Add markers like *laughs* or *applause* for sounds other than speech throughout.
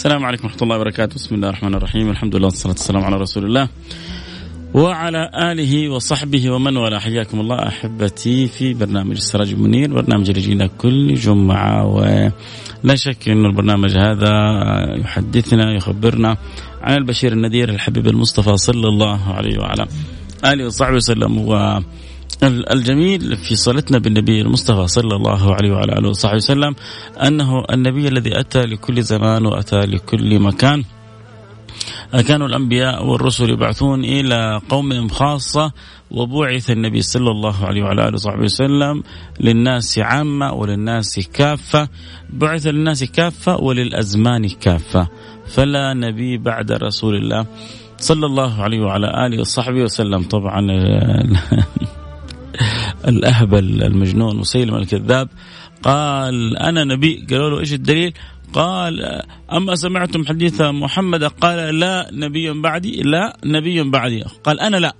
السلام عليكم ورحمة الله وبركاته. بسم الله الرحمن الرحيم. الحمد لله والصلاة والسلام على رسول الله وعلى آله وصحبه ومن والاه. حياكم الله أحبتي في برنامج السراج المنير برنامج يجينا كل جمعة ولا شك أن البرنامج هذا يحدثنا يخبرنا عن البشير النذير الحبيب المصطفى صلى الله عليه وعلى آله وصحبه وسلم. و الجميل في صلتنا بالنبي المصطفى صلى الله عليه وعلى آله وصحبه وسلم أنه النبي الذي أتى لكل زمان وأتى لكل مكان. كانوا الأنبياء والرسل يبعثون إلى قومهم خاصة وبعث النبي صلى الله عليه وعلى آله وصحبه وسلم للناس عامة وللناس كافة. بعث للناس كافة وللأزمان كافة. فلا نبي بعد رسول الله صلى الله عليه وعلى آله وصحبه وسلم. طبعا الأهبل المجنون مسيلم الكذاب. قال أنا نبي. قالوا له إيش الدليل؟ قال أما سمعتم حديث محمد؟ قال لا نبي بعدي لا نبي بعدي. قال أنا لا.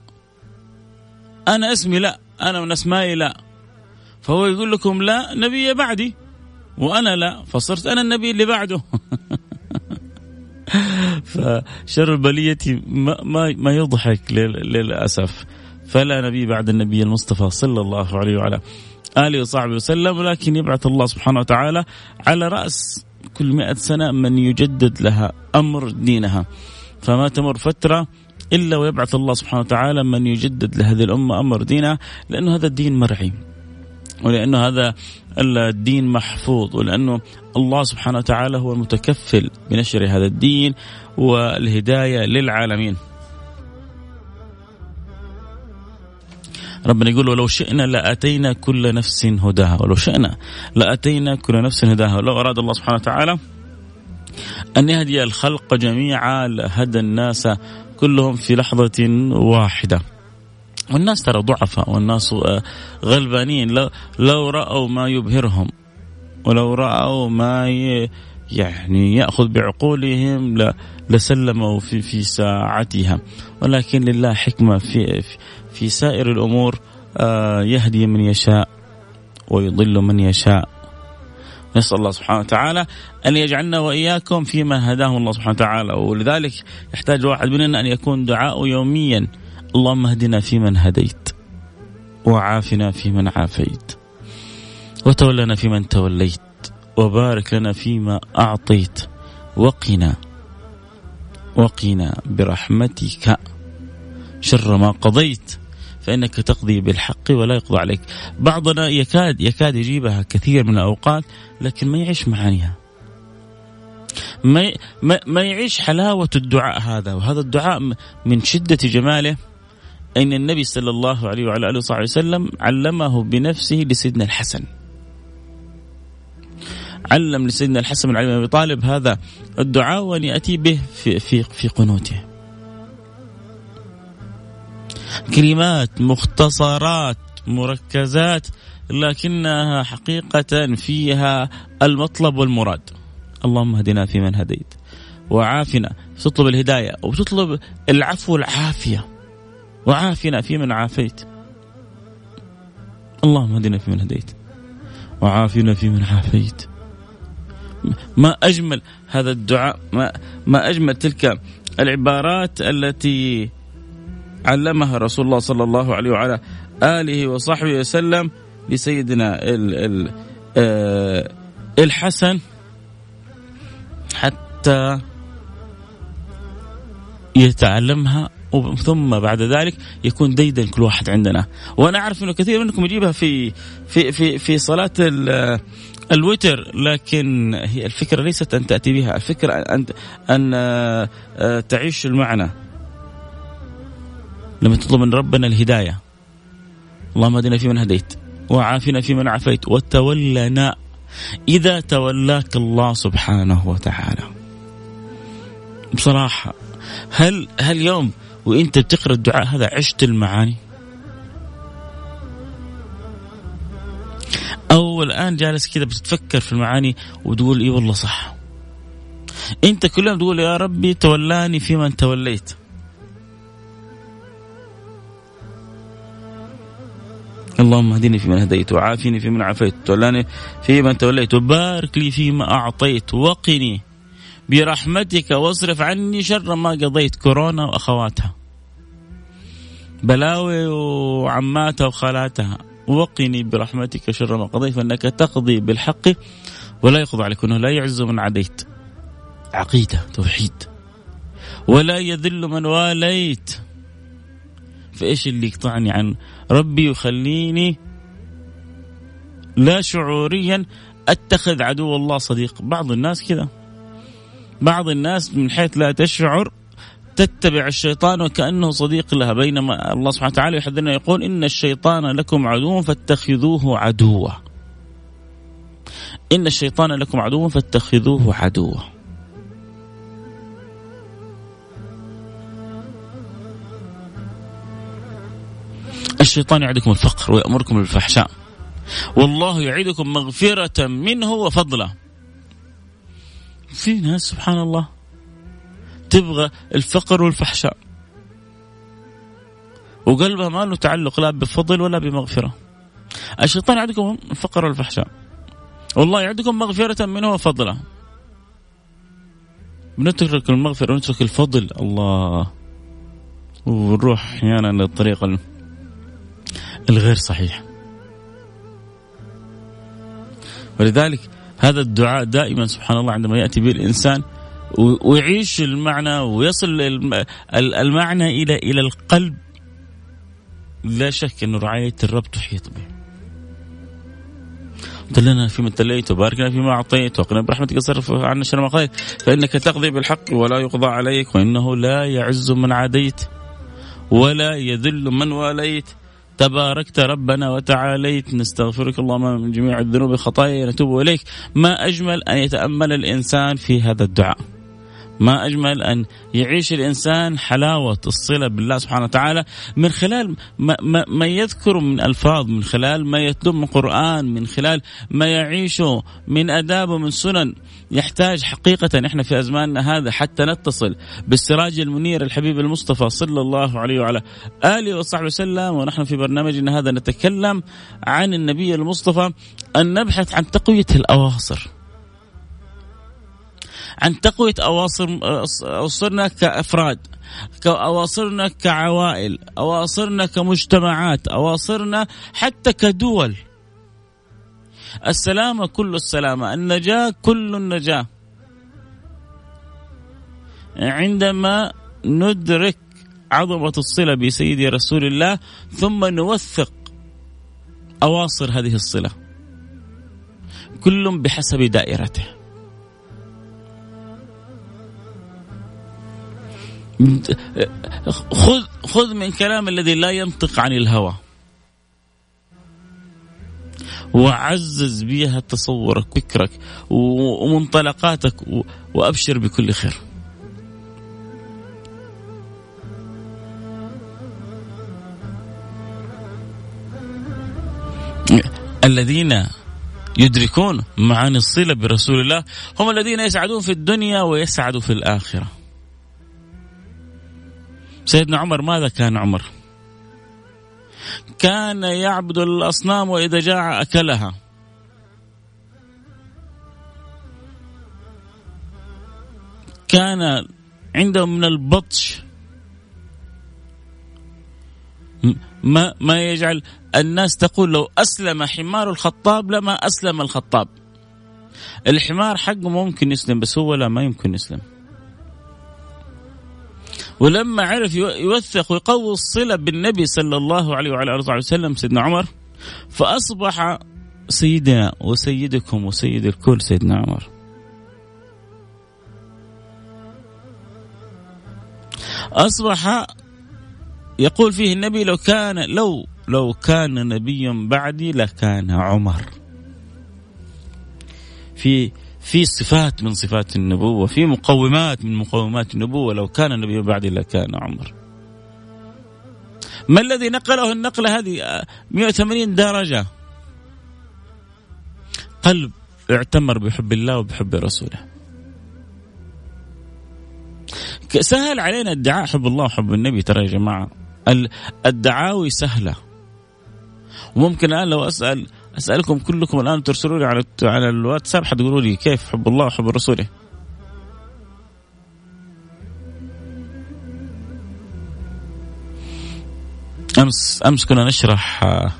أنا اسمي لا. أنا من أسمائي لا. فهو يقول لكم لا نبي بعدي. وأنا لا. فصرت أنا النبي اللي بعده. *laughs* فشر البلية ما ما, ما يضحك للأسف. فلا نبي بعد النبي المصطفى صلى الله عليه وعلى آله وصحبه وسلم ولكن يبعث الله سبحانه وتعالى على رأس كل مئة سنة من يجدد لها أمر دينها. فما تمر فترة إلا ويبعث الله سبحانه وتعالى من يجدد لهذه الأمة أمر دينها لأنه هذا الدين مرعي ولأنه هذا الدين محفوظ ولأنه الله سبحانه وتعالى هو المتكفل بنشر هذا الدين والهداية للعالمين. ربنا يقول ولو شئنا لآتينا كل نفس هداها ولو شئنا لآتينا كل نفس هداها. ولو أراد الله سبحانه وتعالى أن يهدي الخلق جميعا لهدى الناس كلهم في لحظة واحدة. والناس ترى ضعفاء والناس غلبانين. لو, لو رأوا ما يبهرهم ولو رأوا ما يعني يأخذ بعقولهم لسلموا في في ساعتها. ولكن لله حكمة في في سائر الأمور آه، يهدي من يشاء ويضل من يشاء. نسأل الله سبحانه وتعالى أن يجعلنا وإياكم فيما هداه الله سبحانه وتعالى. ولذلك يحتاج الواحد مننا أن يكون دعاء يوميا. اللهم اهدنا فيمن هديت وعافنا فيمن عافيت وتولنا فيمن توليت. وبارك لنا فيما أعطيت. وقنا وقنا برحمتك. شر ما قضيت فإنك تقضي بالحق ولا يقضى عليك. بعضنا يكاد يكاد يجيبها كثير من الأوقات لكن ما يعيش معانيها. ما, ما يعيش حلاوة الدعاء هذا. وهذا الدعاء من شدة جماله أن النبي صلى الله عليه وعلى آله وصحبه وسلم علمه بنفسه لسيدنا الحسن. علم لسيدنا الحسن بن علي بن أبي طالب هذا الدعاء وأن يأتي به في في في قنوته. كلمات مختصرات مركزات لكنها حقيقة فيها المطلب والمراد. اللهم اهدنا فيمن هديت وعافنا. تطلب الهداية وتطلب العفو والعافية. وعافنا فيمن عافيت. اللهم اهدنا فيمن هديت وعافنا فيمن عافيت. ما أجمل هذا الدعاء ما, ما أجمل تلك العبارات التي علمها رسول الله صلى الله عليه وعلى آله وصحبه وسلم لسيدنا ال ال آه الحسن. حتى يتعلمها ثم بعد ذلك يكون ديدا كل واحد عندنا. وأنا أعرف إنه كثير منكم يجيبها في في في في صلاه الوتر لكن هي الفكرة ليست أن تأتي بها الفكرة ان أن آه، تعيش المعنى. لما تطلب من ربنا الهداية. اللهم اهدنا فيمن هديت وعافنا فيمن عافيت وتولنا إذا تولاك الله سبحانه وتعالى. بصراحة هل هل يوم وانت بتقرأ الدعاء هذا عشت المعاني؟ أو الآن جالس كذا بتتفكر في المعاني وتقول إي والله صح. أنت كل يوم تقول يا ربي تولاني في من توليت. اللهم اهدني فيمن هديت وعافني فيمن عافيت تولاني فيمن توليت وبارك لي فيما أعطيت وقني برحمتك واصرف عني شر ما قضيت كورونا وأخواتها. بلاوي وعماتها وخالاتها وقني برحمتك شر ما قضيت فإنك تقضي بالحق ولا يقضى عليك لا يعز من عديت. عقيدة توحيد. ولا يذل من واليت. فإيش اللي يقطعني عن ربي ويخليني لا شعوريا أتخذ عدو الله صديق؟ بعض الناس كذا. بعض الناس من حيث لا تشعر تتبع الشيطان وكأنه صديق لها بينما الله سبحانه وتعالى يحذرنا يقول إن الشيطان لكم عدو فاتخذوه عدوا. إن الشيطان لكم عدو فاتخذوه عدوا. الشيطان يعدكم الفقر ويأمركم بالفحشاء والله يعدكم مغفرة منه وفضله. في ناس سبحان الله تبغى الفقر والفحشاء. وقلبها ما له تعلق لا بفضل ولا بمغفرة. الشيطان يعدكم الفقر والفحشاء. والله يعدكم مغفرة منه وفضله. بنترك المغفرة ونترك الفضل. الله. ونروح أحيانا للطريق الغير صحيح. ولذلك هذا الدعاء دائما سبحان الله عندما يأتي به الإنسان ويعيش المعنى ويصل المعنى إلى إلى القلب. لا شك انه رعاية الرب تحيط به. دلنا فيما تليت وبارك لنا فيما أعطيت وقنا برحمتك صرف عنا شر ما قضيت. فإنك تقضي بالحق ولا يقضى عليك وإنه لا يعز من عاديت ولا يذل من واليت. تباركت ربنا وتعاليت. نستغفرك اللهم من جميع الذنوب خطايا نتوب إليك. ما أجمل أن يتأمل الإنسان في هذا الدعاء. ما أجمل أن يعيش الإنسان حلاوة الصلة بالله سبحانه وتعالى من خلال ما, ما, ما يذكر من ألفاظ من خلال ما يتلو من قرآن من خلال ما يعيشه من آداب ومن سنن. يحتاج حقيقة إحنا في أزماننا هذا حتى نتصل بالسراج المنير الحبيب المصطفى صلى الله عليه وعلى آله وصحبه وسلم. ونحن في برنامجنا هذا نتكلم عن النبي المصطفى أن نبحث عن تقوية الأواصر. عن تقوية اواصر أواصرنا كأفراد أواصرنا كعوائل أواصرنا كمجتمعات أواصرنا حتى كدول. السلامه كل السلامة النجاة كل النجاة. عندما ندرك عظمة الصلة بسيدي رسول الله ثم نوثق أواصر هذه الصلة كل بحسب دائرته. خذ خذ من كلام الذي لا ينطق عن الهوى. وعزز بها تصورك فكرك ومنطلقاتك وأبشر بكل خير. الذين يدركون معاني الصلة برسول الله هم الذين يسعدون في الدنيا ويسعدوا في الآخرة. سيدنا عمر ماذا كان عمر؟ كان يعبد الأصنام وإذا جاع أكلها. كان عنده من البطش ما ما يجعل الناس تقول لو أسلم حمار الخطاب لما أسلم الخطاب. الحمار حقه ممكن يسلم بس هو لا ما يمكن يسلم. ولما عرف يوثق ويقوي الصلة بالنبي صلى الله عليه وعلى آله وسلم سيدنا عمر فأصبح سيدنا وسيدكم وسيد الكل سيدنا عمر. أصبح يقول فيه النبي لو كان لو لو كان نبي بعدي لكان عمر. في في صفات من صفات النبوة في مقومات من مقومات النبوة لو كان النبي بعدي لكان عمر. ما الذي نقله النقلة هذه؟ 180 درجة. قلب اعتمر بحب الله وبحب رسوله. سهل علينا ادعاء حب الله وحب النبي. ترى يا جماعة الدعاوي سهلة. وممكن الآن لو أسأل أسألكم كلكم الآن ترسلوا لي على على الواتساب حتقولوا لي كيف حب الله وحب رسوله أمس أمس كنا نشرح آه،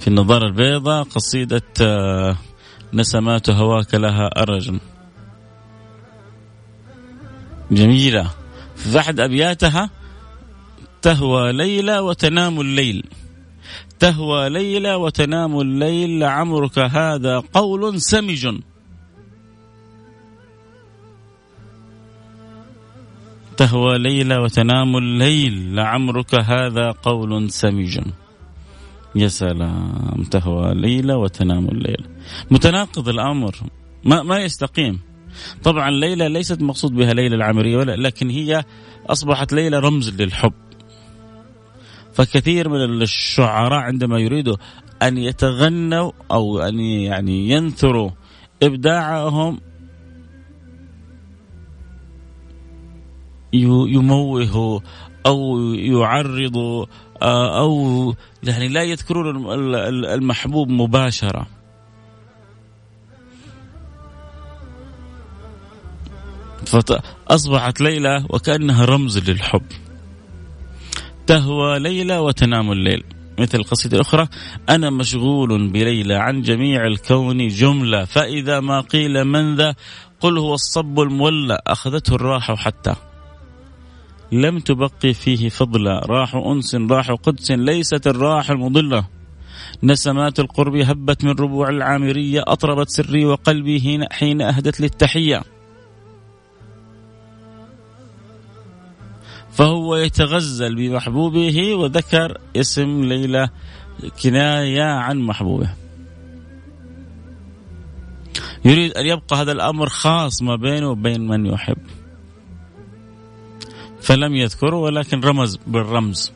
في النظارة البيضاء قصيدة آه، نسمات هواك لها ارج جميلة. في احد أبياتها تهوى ليلى وتنام الليل. تهوى ليلى وتنام الليل لعمرك هذا قول سمج. تهوى ليلى وتنام الليل لعمرك هذا قول سمج. يا سلام تهوى ليلى وتنام الليل. متناقض الأمر ما ما يستقيم. طبعا ليلى ليست مقصود بها ليلى العمرية لكن هي أصبحت ليلى رمز للحب. فكثير من الشعراء عندما يريدوا أن يتغنوا أو أن يعني ينثروا إبداعهم يموهوا أو يعرضوا أو يعني لا يذكرون المحبوب مباشرة. فاصبحت ليلى وكأنها رمز للحب. تهوى ليلى وتنام الليل. مثل القصيدة الأخرى أنا مشغول بليلى عن جميع الكون جملة فإذا ما قيل من ذا قل هو الصب المولى أخذته الراحة حتى. لم تبقي فيه فضلا راح أنس راح قدس ليست الراحة المضلة. نسمات القرب هبت من ربوع العامرية أطربت سري وقلبي حين أهدت للتحية. فهو يتغزل بمحبوبه وذكر اسم ليلى كناية عن محبوبه. يريد أن يبقى هذا الأمر خاص ما بينه وبين من يحب. فلم يذكره ولكن رمز بالرمز.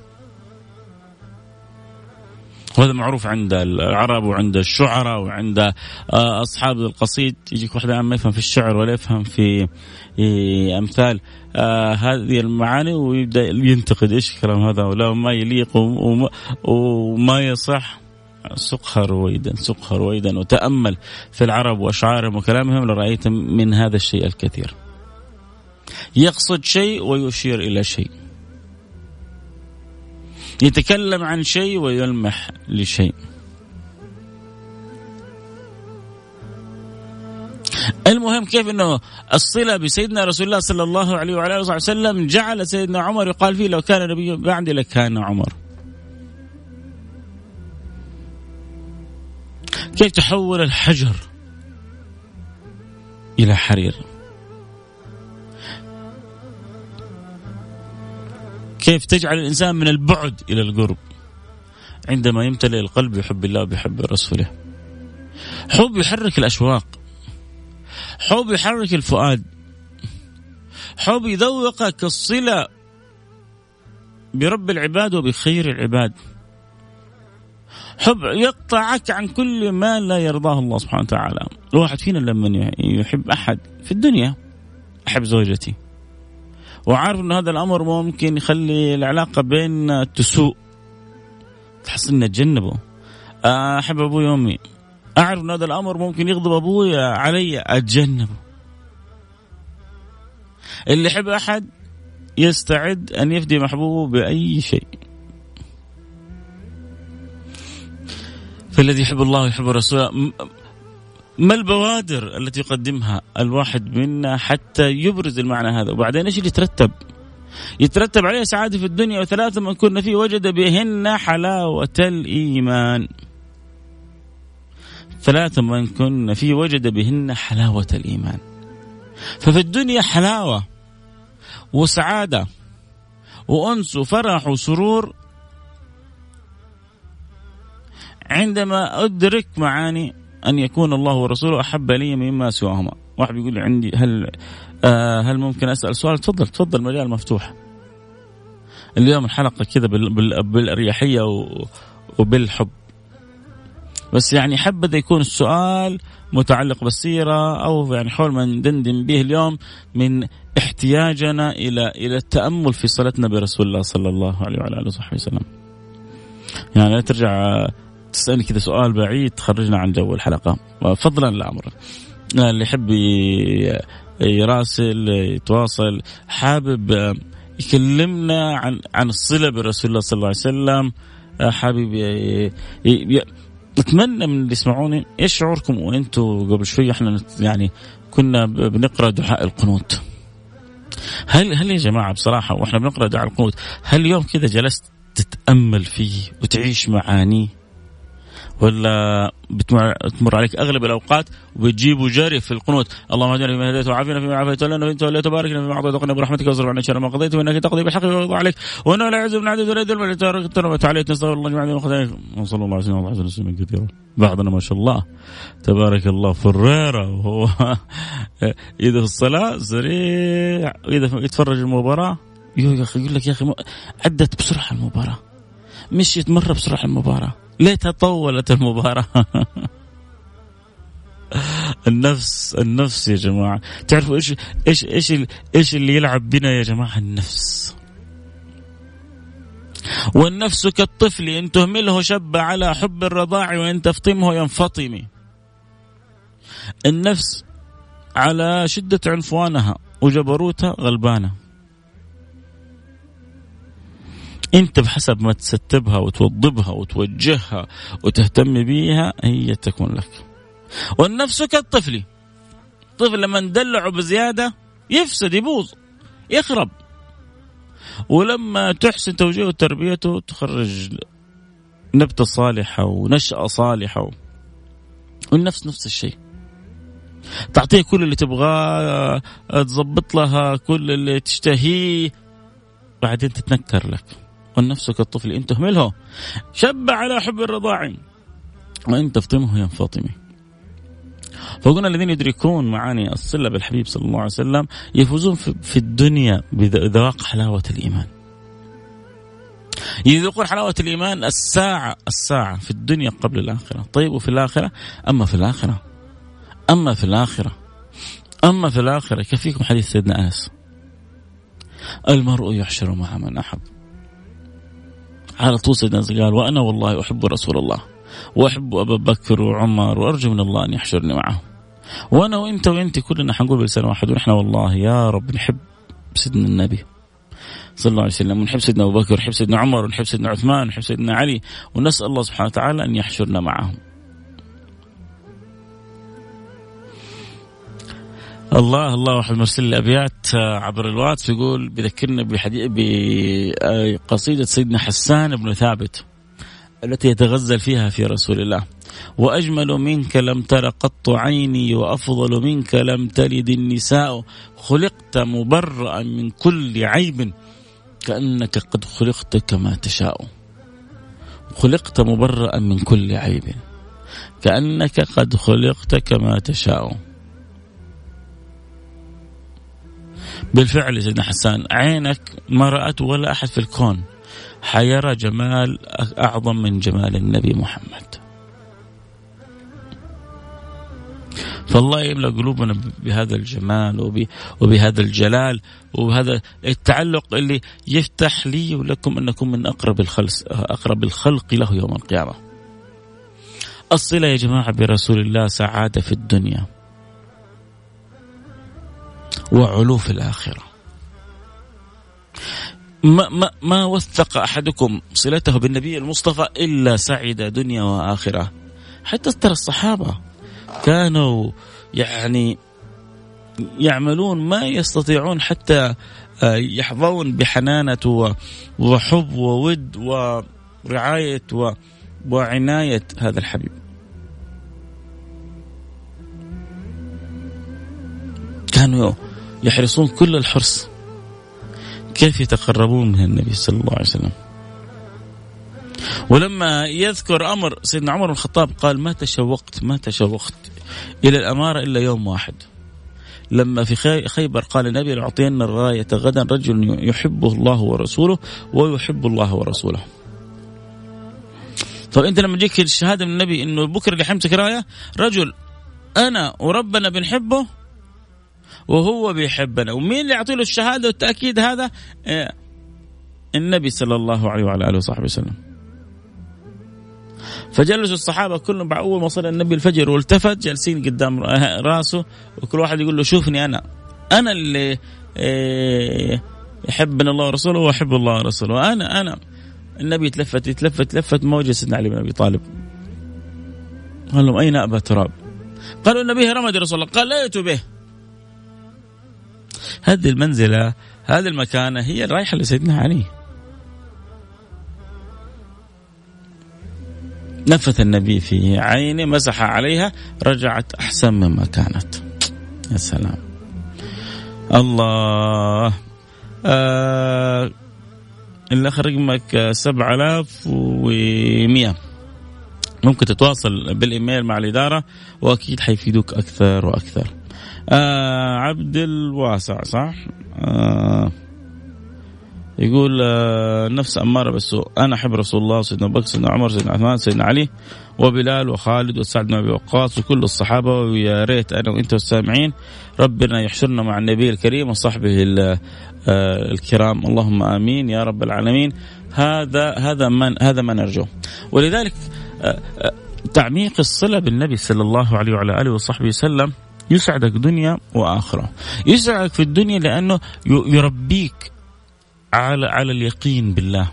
وهذا معروف عند العرب وعند الشعراء وعند آه، أصحاب القصيد يجيك واحد ما يفهم في الشعر ولا يفهم في أمثال آه هذه المعاني ويبدأ ينتقد إيش الكلام هذا ولا ما يليق وما, وما يصح سقها رويدا سقها رويدا وتأمل في العرب وأشعارهم وكلامهم لرايت من هذا الشيء الكثير. يقصد شيء ويشير إلى شيء. يتكلم عن شيء ويلمح لشيء. المهم كيف إنه الصلة بسيدنا رسول الله صلى الله عليه وعلى آله وسلم جعل سيدنا عمر يقال فيه لو كان نبي بعدي لكان عمر. كيف تحول الحجر إلى حرير. كيف تجعل الإنسان من البعد إلى القرب. عندما يمتلئ القلب بحب الله وبحب رسوله. حب يحرك الأشواق. حب يحرك الفؤاد. حب يذوقك الصلة برب العباد وبخير العباد. حب يقطعك عن كل ما لا يرضاه الله سبحانه وتعالى. الواحد فينا لما يحب أحد في الدنيا أحب زوجتي. وعارف أن هذا الأمر ممكن يخلي العلاقة بيننا تسوء. تحس أنه تجنبه. أحب أبوي وأمي أعرف إن هذا الأمر ممكن يغضب أبوي علي أتجنبه. اللي يحب أحد يستعد أن يفدي محبوبه بأي شيء. فالذي يحب الله ويحب رسوله ما البوادر التي يقدمها الواحد منا حتى يبرز المعنى هذا؟ وبعدين إيش اللي يترتب؟ يترتب عليه سعادة في الدنيا وثلاثة من كنا فيه وجد بهن حلاوة الإيمان. ثلاثة من كنا فيه وجد بهن حلاوة الإيمان. ففي الدنيا حلاوة وسعادة وأنس وفرح وسرور. عندما أدرك معاني أن يكون الله ورسوله أحب لي مما سواهما. واحد يقول لي عندي هل آه هل ممكن أسأل سؤال؟ تفضل تفضل مجال مفتوح. اليوم الحلقة كذا بالأريحية وبالحب. بس يعني حبذا يكون السؤال متعلق بالسيرة أو يعني حول ما ندندن به اليوم من احتياجنا إلى إلى التأمل في صلتنا برسول الله صلى الله عليه وعلى آله وصحبه وسلم. يعني لا ترجع تسألني كذا سؤال بعيد تخرجنا عن جو الحلقة. فضلا لا أمرا اللي يحب يراسل يتواصل حابب يكلمنا عن عن الصلة برسول الله صلى الله عليه وسلم. حابب أتمنى من اللي يسمعوني إيش شعوركم وأنتم قبل شوي؟ إحنا يعني كنا بنقرأ دعاء القنوت. هل هل يا جماعة بصراحة وإحنا بنقرأ دعاء القنوت هل اليوم كذا جلست تتأمل فيه وتعيش معانيه؟ ولا بتمر عليك أغلب الأوقات وبتجيبوا جري في القنوت. اللهم اهدنا فيما هديت وعافنا فيما عافيت ولنا فيما توليت وبارك لنا فيما أعطيت وقنا برحمتك واصرف عنا شر ما قضيت وإنك تقضي بالحق ويقضى عليك. وإنه لا يعز من عدد ولا يذل من ترمت عليك نستغفر الله جميعا من وصلى الله على سيدنا محمد وسلم كثيرا بعضنا ما شاء الله. تبارك الله. فريرة. وهو *laughs* اذا في الصلاة سريع. واذا يتفرج المباراة. يا أخي يقول لك يا أخي عدت بسرعة المباراة. مشيت مرة بسرعة المباراة. ليتها طولت المباراة. النفس النفس يا جماعة. تعرفوا إيش إيش إيش إيش اللي يلعب بنا يا جماعة؟ النفس. والنفس كالطفل إن تهمله شب على حب الرضاع وإن تفطمه ينفطم. النفس على شدة عنفوانها وجبروتها غلبانة. انت بحسب ما تستبها وتوضبها وتوجهها وتهتم بيها هي تكون لك. والنفس كالطفل الطفل لما ندلعه بزيادة يفسد يبوظ يخرب. ولما تحسن توجيهه وتربيته تخرج نبتة صالحة ونشأة صالحة. والنفس نفس الشيء. تعطيه كل اللي تبغاه تظبط لها كل اللي تشتهيه بعدين تتنكر لك. والنفس كالطفل إن تهمله. شب على حب الرضاع. وإن تفطمه ينفطم فقلنا الذين يدركون معاني الصلة بالحبيب صلى الله عليه وسلم يفوزون في الدنيا بذواق حلاوة الإيمان. يذوقون حلاوة الإيمان الساعة الساعة في الدنيا قبل الآخرة. طيب وفي الآخرة؟ أما في الآخرة. أما في الآخرة. أما في الآخرة. كفيكم حديث سيدنا أنس؟ المرء يحشر مع من أحب. على طول سيدنا قال وأنا والله أحب رسول الله وأحب أبا بكر وعمر وأرجو من الله أن يحشرني معه. وأنا وأنت وأنت كلنا حنقول بلسان واحد ونحن والله يا رب نحب سيدنا النبي صلى الله عليه وسلم ونحب سيدنا أبو بكر ونحب سيدنا عمر ونحب سيدنا عثمان ونحب سيدنا علي ونسأل الله سبحانه وتعالى أن يحشرنا معهم. الله الله واحد مرسل لي أبيات آه، عبر الواتس يقول بذكرنا بحديث بقصيده سيدنا حسان بن ثابت التي يتغزل فيها في رسول الله. وأجمل منك لم تر قط عيني وأفضل منك لم تلد النساء. خلقت مبرأ من كل عيب كأنك قد خلقت كما تشاء. خلقت مبرأ من كل عيب كأنك قد خلقت كما تشاء. بالفعل يا سيدنا حسان عينك ما رأت ولا أحد في الكون. حيرى جمال أعظم من جمال النبي محمد. فالله يملأ قلوبنا بهذا الجمال وبهذا الجلال وبهذا التعلق اللي يفتح لي ولكم انكم من أقرب الخلق أقرب الخلق له يوم القيامة. الصله يا جماعة برسول الله سعادة في الدنيا. وعلو في الآخرة. ما, ما, ما وثق أحدكم صلته بالنبي المصطفى إلا سعد دنيا وآخرة؟ حتى ترى الصحابة كانوا يعني يعملون ما يستطيعون حتى آه، يحظون بحنانة وحب وود ورعاية وعناية هذا الحبيب. كانوا يحرصون كل الحرص. كيف يتقربون من النبي صلى الله عليه وسلم؟ ولما يذكر أمر سيدنا عمر بن الخطاب قال ما تشوقت ما تشوقت إلى الأمارة إلا يوم واحد. لما في خيبر قال النبي لأعطين الراية غدا رجل يحبه الله ورسوله ويحب الله ورسوله. طيب أنت لما تجيك الشهادة من النبي إنه بكرة اللي حيمسك راية؟ رجل أنا وربنا بنحبه وهو بيحبنا. ومين اللي يعطي له الشهادة والتأكيد هذا؟ آه، النبي صلى الله عليه وعلى آله وصحبه وسلم. فجلسوا الصحابة كلهم بعد أول ما صلى النبي الفجر والتفت جالسين قدام رأسه وكل واحد يقول له شوفني أنا. أنا اللي آه، يحبنا الله ورسوله واحب الله ورسوله. أنا أنا. النبي يتلفت يتلفت يتلفت. ما وجد سيدنا علي بن أبي طالب. قال لهم أين أبا تراب؟ قالوا النبي رمد رسول الله. قال لا به. هذه المنزلة هذه المكانه هي الرايحة لسيدنا علي. نفث النبي في عينه مسح عليها رجعت أحسن مما كانت. يا سلام. الله. آه الآخر رقمك 7100 ممكن تتواصل بالإيميل مع الإدارة وأكيد حيفيدوك أكثر وأكثر. آه عبد الواسع صح؟ آه يقول آه نفس أمارة بالسوء أنا أحب رسول الله سيدنا بكر سيدنا عمر سيدنا عثمان سيدنا علي وبلال وخالد وسعد بن أبي وقاص وكل الصحابة ويا ريت أنا وأنت والسامعين ربنا يحشرنا مع النبي الكريم وصحبه آه، الكرام. اللهم آمين يا رب العالمين. هذا هذا ما هذا ما نرجوه. ولذلك آه، آه، تعميق الصلة بالنبي صلى الله عليه وعلى آله وصحبه وسلم يسعدك دنيا وآخرة. يسعدك في الدنيا لأنه يربيك على على اليقين بالله.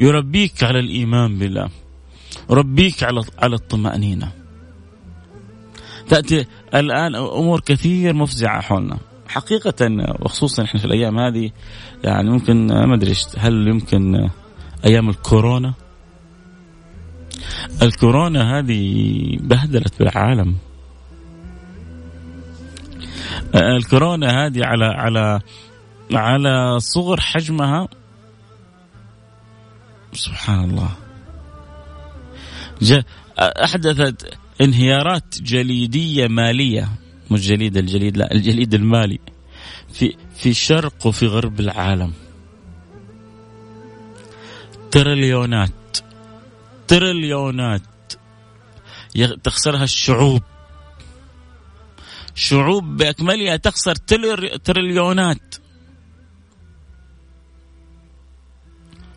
يربيك على الإيمان بالله. يربيك على على الطمأنينة. تأتي الآن أمور كثير مفزعة حولنا. حقيقة وخصوصا إحنا في الأيام هذه يعني ممكن ما أدري هل يمكن أيام الكورونا؟ الكورونا هذه بهدلت بالعالم. الكورونا هذه على على على صغر حجمها. سبحان الله. أحدثت انهيارات جليدية مالية. مش جليد الجليد لا الجليد المالي. في في شرق وفي غرب العالم. تريليونات تريليونات. تخسرها الشعوب. شعوب بأكملها تخسر تريليونات.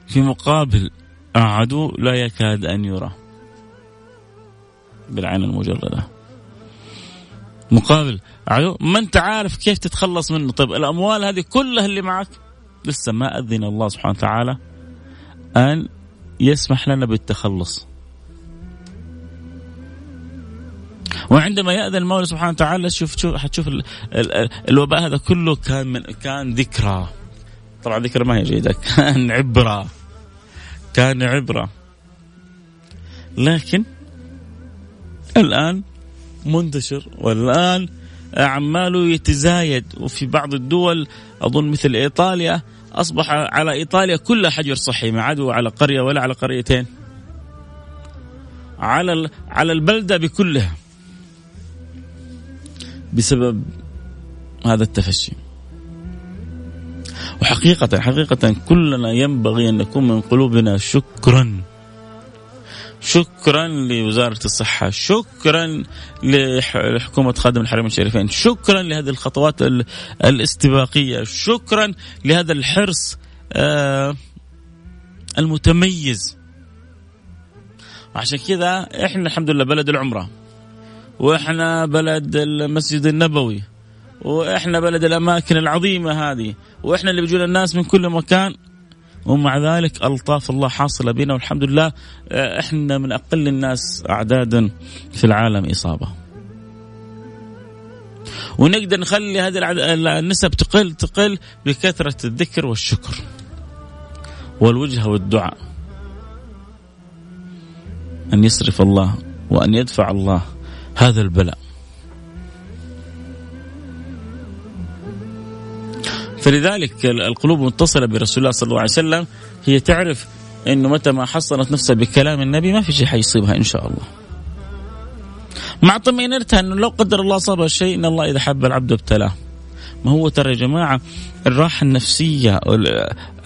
في مقابل عدو لا يكاد أن يرى. بالعين المجردة. مقابل ما أنت عارف كيف تتخلص منه؟ طيب الأموال هذه كلها اللي معك. لسه ما أذن الله سبحانه وتعالى أن يسمح لنا بالتخلص. وعندما يأذن المولى سبحانه وتعالى شوف شوف حتشوف الوباء هذا كله كان من كان ذكرى. طبعا ذكرى ما هي جيدة. *laughs* كان عبرة. كان عبرة. لكن الآن منتشر والآن عماله يتزايد. وفي بعض الدول أظن مثل إيطاليا أصبح على إيطاليا كلها حجر صحي ما عاد على قرية ولا على قريتين. على على البلدة بكلها. بسبب هذا التفشي. وحقيقة حقيقة كلنا ينبغي أن نكون من قلوبنا شكرا. شكرا لوزارة الصحة. شكرا لحكومة خادم الحرمين الشريفين. شكرا لهذه الخطوات الاستباقية. شكرا لهذا الحرص آه، المتميز. عشان كذا إحنا الحمد لله بلد العمرة. وإحنا بلد المسجد النبوي وإحنا بلد الأماكن العظيمة هذه وإحنا اللي بيجونا الناس من كل مكان ومع ذلك ألطاف الله حاصلة بنا والحمد لله إحنا من أقل الناس أعدادا في العالم إصابة. ونقدر نخلي هذه النسب تقل تقل بكثرة الذكر والشكر. والوجهه والدعاء. أن يصرف الله وأن يدفع الله هذا البلاء. فلذلك القلوب متصلة برسول الله صلى الله عليه وسلم هي تعرف إنه متى ما حصنت نفسها بكلام النبي ما في شيء حيصيبها إن شاء الله. مع طمأنينتها إنه لو قدر الله صاب الشيء إن الله إذا حب العبد ابتلاه. ما هو ترى يا جماعة الراحة النفسية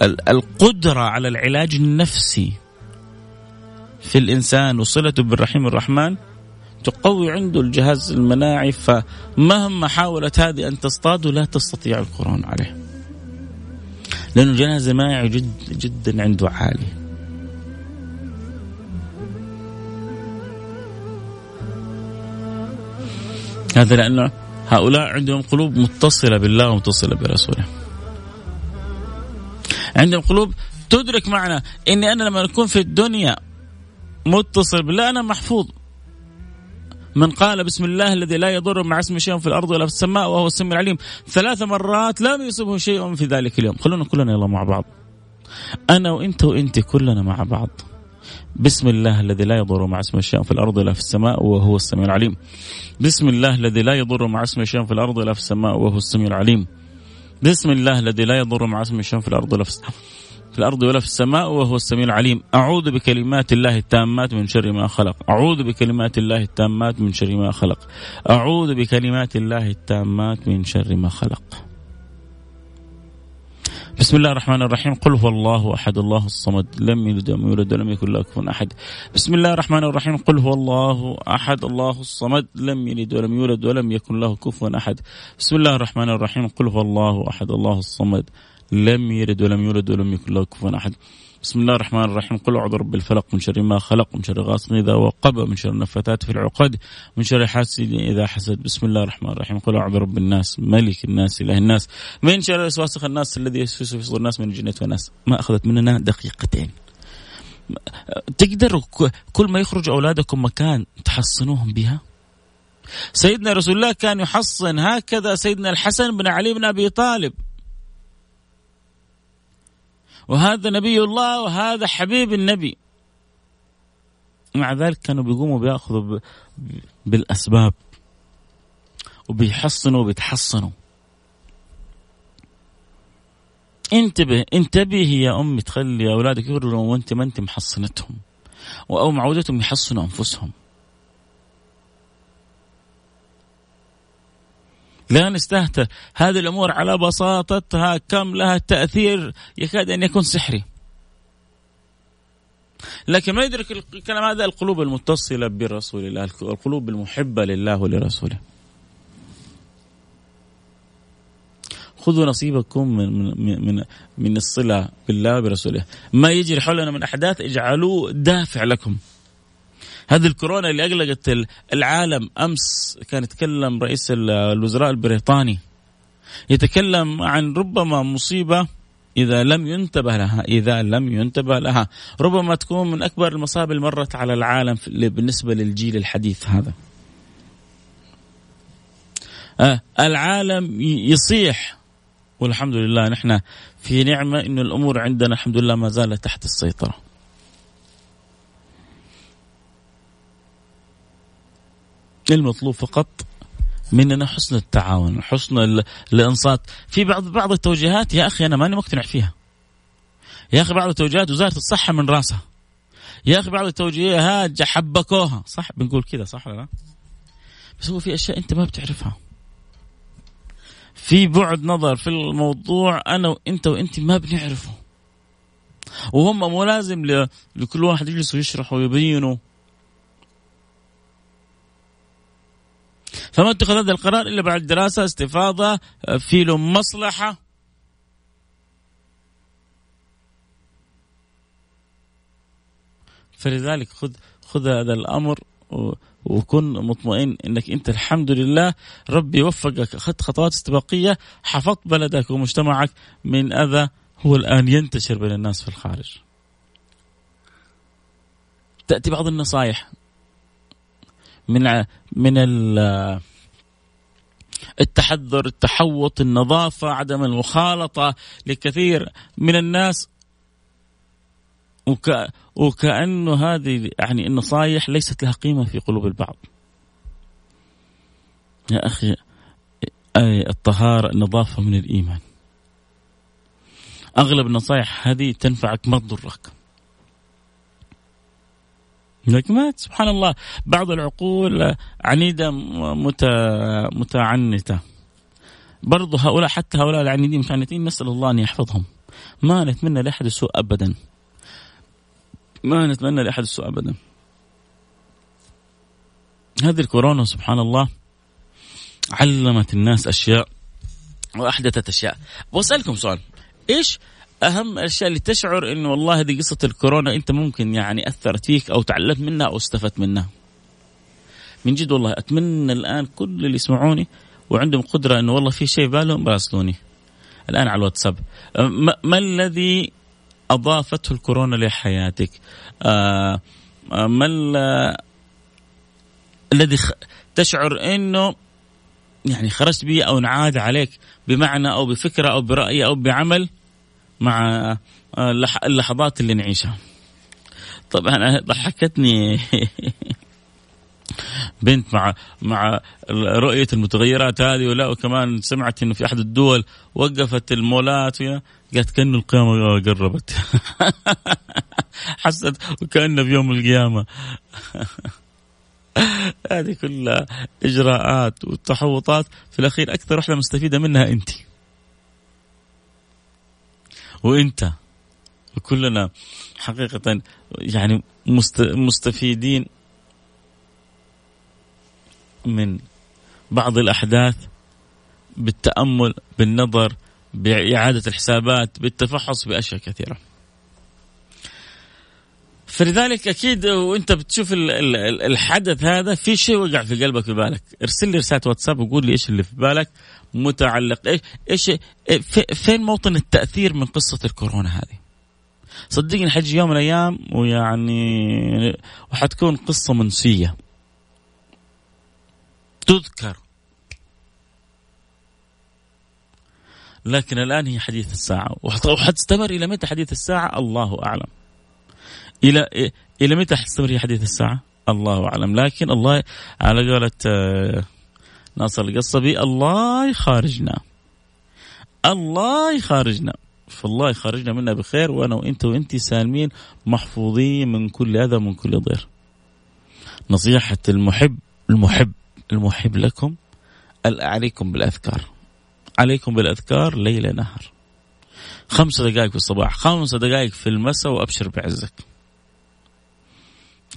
القدرة على العلاج النفسي في الإنسان وصلته بالرحيم الرحمن تقوي عنده الجهاز المناعي فمهما حاولت هذه أن تصطاده لا تستطيع القرآن عليه. لأنه الجهاز المناعي جد جدا عنده عالي. هذا لأنه هؤلاء عندهم قلوب متصلة بالله ومتصلة برسوله. عندهم قلوب تدرك معنى. إني أنا لما أكون في الدنيا متصل بالله أنا محفوظ. من قال بسم الله الذي لا يضر مع اسمه شيء في الأرض ولا في السماء وهو السميع العليم. ثلاث مرات لم يصبه شيء في ذلك اليوم. خلونا كلنا يلا مع بعض. أنا وإنت وإنت كلنا مع بعض. بسم الله الذي لا يضر مع اسمه شيء في الأرض ولا في السماء وهو السميع العليم. بسم الله الذي لا يضر مع اسمه شيء في الأرض ولا في السماء وهو السميع العليم. بسم الله الذي لا يضر مع اسمه شيء في الأرض ولا في السماء. في الأرض ولا في السماء وهو السميع العليم. أعوذ بكلمات الله التامات من شر ما خلق. أعوذ بكلمات الله التامات من شر ما خلق. أعوذ بكلمات الله التامات من شر ما خلق. بسم الله الرحمن الرحيم. قل هو الله أحد الله الصمد. لم يلد ولم يولد ولم يكن له كفوا أحد. بسم الله الرحمن الرحيم. قل هو الله أحد الله الصمد. لم يلد ولم يولد ولم يكن له كفوا أحد. بسم الله الرحمن الرحيم. قل هو الله أحد الله الصمد. لم يلد ولم يولد ولم يكن له كفوا أحد. بسم الله الرحمن الرحيم. قل أعوذ برب الفلق من شر ما خلق من شر غاسق إذا وقب من شر النفاثات في العقد من شر حاسد إذا حسد. بسم الله الرحمن الرحيم. قل أعوذ برب الناس ملك الناس إله الناس من شر الوسواس الناس الذي يوسوس في صدور الناس من الجنة والناس. ما أخذت مننا دقيقتين. تقدروا كل ما يخرج أولادكم مكان تحصنوهم بها؟ سيدنا رسول الله كان يحصن هكذا سيدنا الحسن بن علي بن أبي طالب. وهذا نبي الله وهذا حبيب النبي. مع ذلك كانوا بيقوموا بيأخذوا بالأسباب. وبيحصنوا وبيتحصنوا. انتبه انتبهي يا أمي تخلي أولادك يخرجوا وانت ما أنت محصنتهم. أو معودتهم يحصنوا أنفسهم. لا نستهتر. هذه الأمور على بساطتها كم لها تأثير يكاد أن يكون سحري. لكن ما يدرك الكلام هذا القلوب المتصلة برسول الله القلوب المحبة لله ولرسوله. خذوا نصيبكم من من من, من الصلة بالله وبرسوله ما يجري حولنا من أحداث اجعلوه دافع لكم. هذه الكورونا اللي أقلقت العالم أمس كان يتكلم رئيس الوزراء البريطاني. يتكلم عن ربما مصيبة إذا لم ينتبه لها إذا لم ينتبه لها. ربما تكون من أكبر المصائب اللي مرت على العالم بالنسبة للجيل الحديث هذا. آه العالم يصيح. والحمد لله نحن في نعمة انه الأمور عندنا الحمد لله ما زالت تحت السيطرة. المطلوب فقط مننا حسن التعاون حسن الانصات. في بعض بعض التوجيهات يا أخي أنا ماني مقتنع فيها. يا أخي بعض التوجيهات وزارة الصحة من راسها. يا أخي بعض التوجيهات حبكوها. صح؟ بنقول كذا صح ولا لا؟ بس هو في أشياء أنت ما بتعرفها. في بعد نظر في الموضوع أنا وأنت وأنت ما بنعرفه. وهم مو لازم لكل واحد يجلس ويشرح ويبينه. فما اتخذ هذا القرار إلا بعد دراسة استفاضة في له مصلحة. فلذلك خذ خذ هذا الأمر وكن مطمئن إنك أنت الحمد لله. ربي وفقك اخذت خطوات استباقية حفظت بلدك ومجتمعك من أذى. هو الآن ينتشر بين الناس في الخارج. تأتي بعض النصائح. من من التحذر التحوط النظافة عدم المخالطة لكثير من الناس. وك... وكأنه هذه يعني النصائح ليست لها قيمة في قلوب البعض. يا أخي الطهارة النظافة من الإيمان. أغلب النصائح هذه تنفعك ما تضرك. لكن ما سبحان الله بعض العقول عنيدة متعنتة. برضو هؤلاء حتى هؤلاء العنيدين متعنتين نسأل الله أن يحفظهم. ما نتمنى لأحد السوء أبدا. ما نتمنى لأحد السوء أبدا. هذه الكورونا سبحان الله علمت الناس أشياء وأحدثت أشياء. وأسألكم سؤال. إيش أهم الاشياء اللي تشعر إنه والله هذه قصة الكورونا أنت ممكن يعني أثرت فيك أو تعلمت منها أو استفدت منها. من جد والله أتمنى الآن كل اللي يسمعوني وعندهم قدرة إنه والله في شيء بالهم براسلوني. الآن على الواتساب ما, ما الذي أضافته الكورونا لحياتك؟ آه, آه، ما الذي تشعر إنه يعني خرجت به أو انعاد عليك بمعنى أو بفكرة أو برأي أو بعمل مع آه، اللحظات اللي نعيشها. طبعا ضحكتني. *laughs* بنت مع مع رؤية المتغيرات هذه ولا وكمان سمعت إنه في أحد الدول وقفت المولات قالت كانه القيامة قربت. *laughs* حست وكانه في يوم القيامة. *laughs* هذه كلها إجراءات وتحوطات. في الأخير أكثر واحدة مستفيدة منها انت. وإنت. كلنا حقيقة يعني مستفيدين من بعض الأحداث بالتأمل بالنظر بإعادة الحسابات بالتفحص بأشياء كثيرة. فلذلك أكيد وإنت بتشوف الحدث هذا في شيء وقع في قلبك في بالك. ارسل لي رسالة واتساب وقول لي إيش اللي في بالك. متعلق. إيش إيش فين موطن التأثير من قصة الكورونا هذه؟ صدقني حيجي يوم من الأيام ويعني وحتكون قصة منسية. تذكر. لكن الآن هي حديث الساعة. وحتستمر إلى متى حديث الساعة؟ الله أعلم. إلى إلى متى حتستمر هي حديث الساعة؟ الله أعلم. لكن الله على قولة آه، ناصر القصبي الله يخارجنا الله يخارجنا فالله يخرجنا منها بخير وأنا وانت وانت سالمين محفوظين من كل أذى ومن كل ضير. نصيحة المحب المحب المحب لكم عليكم بالأذكار. عليكم بالأذكار ليل نهار. خمس دقائق في الصباح، خمس دقائق في المساء وأبشر بعزك.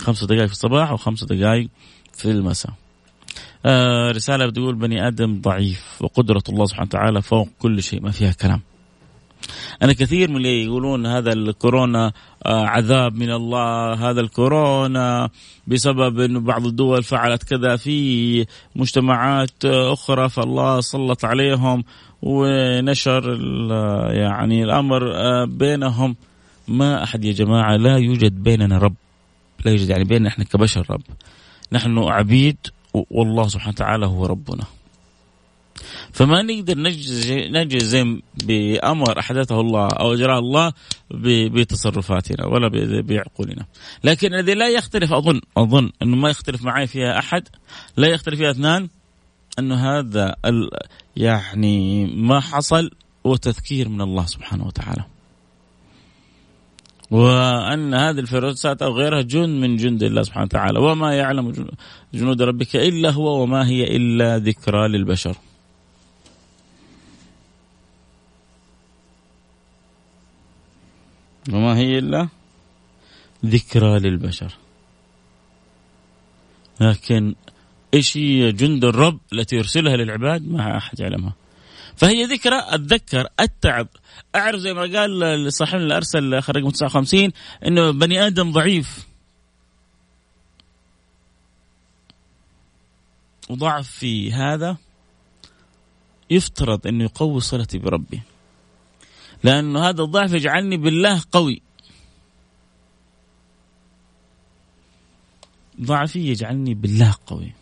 خمس دقائق في الصباح وخمس دقائق في المساء. آه رسالة بتقول بني آدم ضعيف وقدرة الله سبحانه وتعالى فوق كل شيء ما فيها كلام. أنا كثير من اللي يقولون هذا الكورونا آه عذاب من الله هذا الكورونا بسبب أن بعض الدول فعلت كذا في مجتمعات أخرى فالله سلط عليهم ونشر يعني الأمر آه بينهم. ما أحد يا جماعة لا يوجد بيننا رب. لا يوجد يعني بيننا إحنا كبشر رب. نحن عبيد والله سبحانه وتعالى هو ربنا. فما نقدر نجزم بأمر أحدثه الله أو أجراه الله بتصرفاتنا ولا بعقولنا. لكن الذي لا يختلف اظن أظن أنه ما يختلف معي فيها أحد لا يختلف فيها اثنان انه هذا يعني ما حصل وتذكير من الله سبحانه وتعالى. وأن هذه الفيروسات أو غيرها جند من جند الله سبحانه وتعالى. وما يعلم جنود ربك إلا هو وما هي إلا ذكرى للبشر. وما هي إلا ذكرى للبشر. لكن إيش هي جند الرب التي يرسلها للعباد؟ ما أحد يعلمها. فهي ذكرى أتذكر أتعب. أعرف زي ما قال صاحبنا اللي أرسل رقم 59 إنه بني آدم ضعيف. وضعف في هذا يفترض إنه يقوي صلتي بربي. لأنه هذا الضعف يجعلني بالله قوي. ضعفي يجعلني بالله قوي.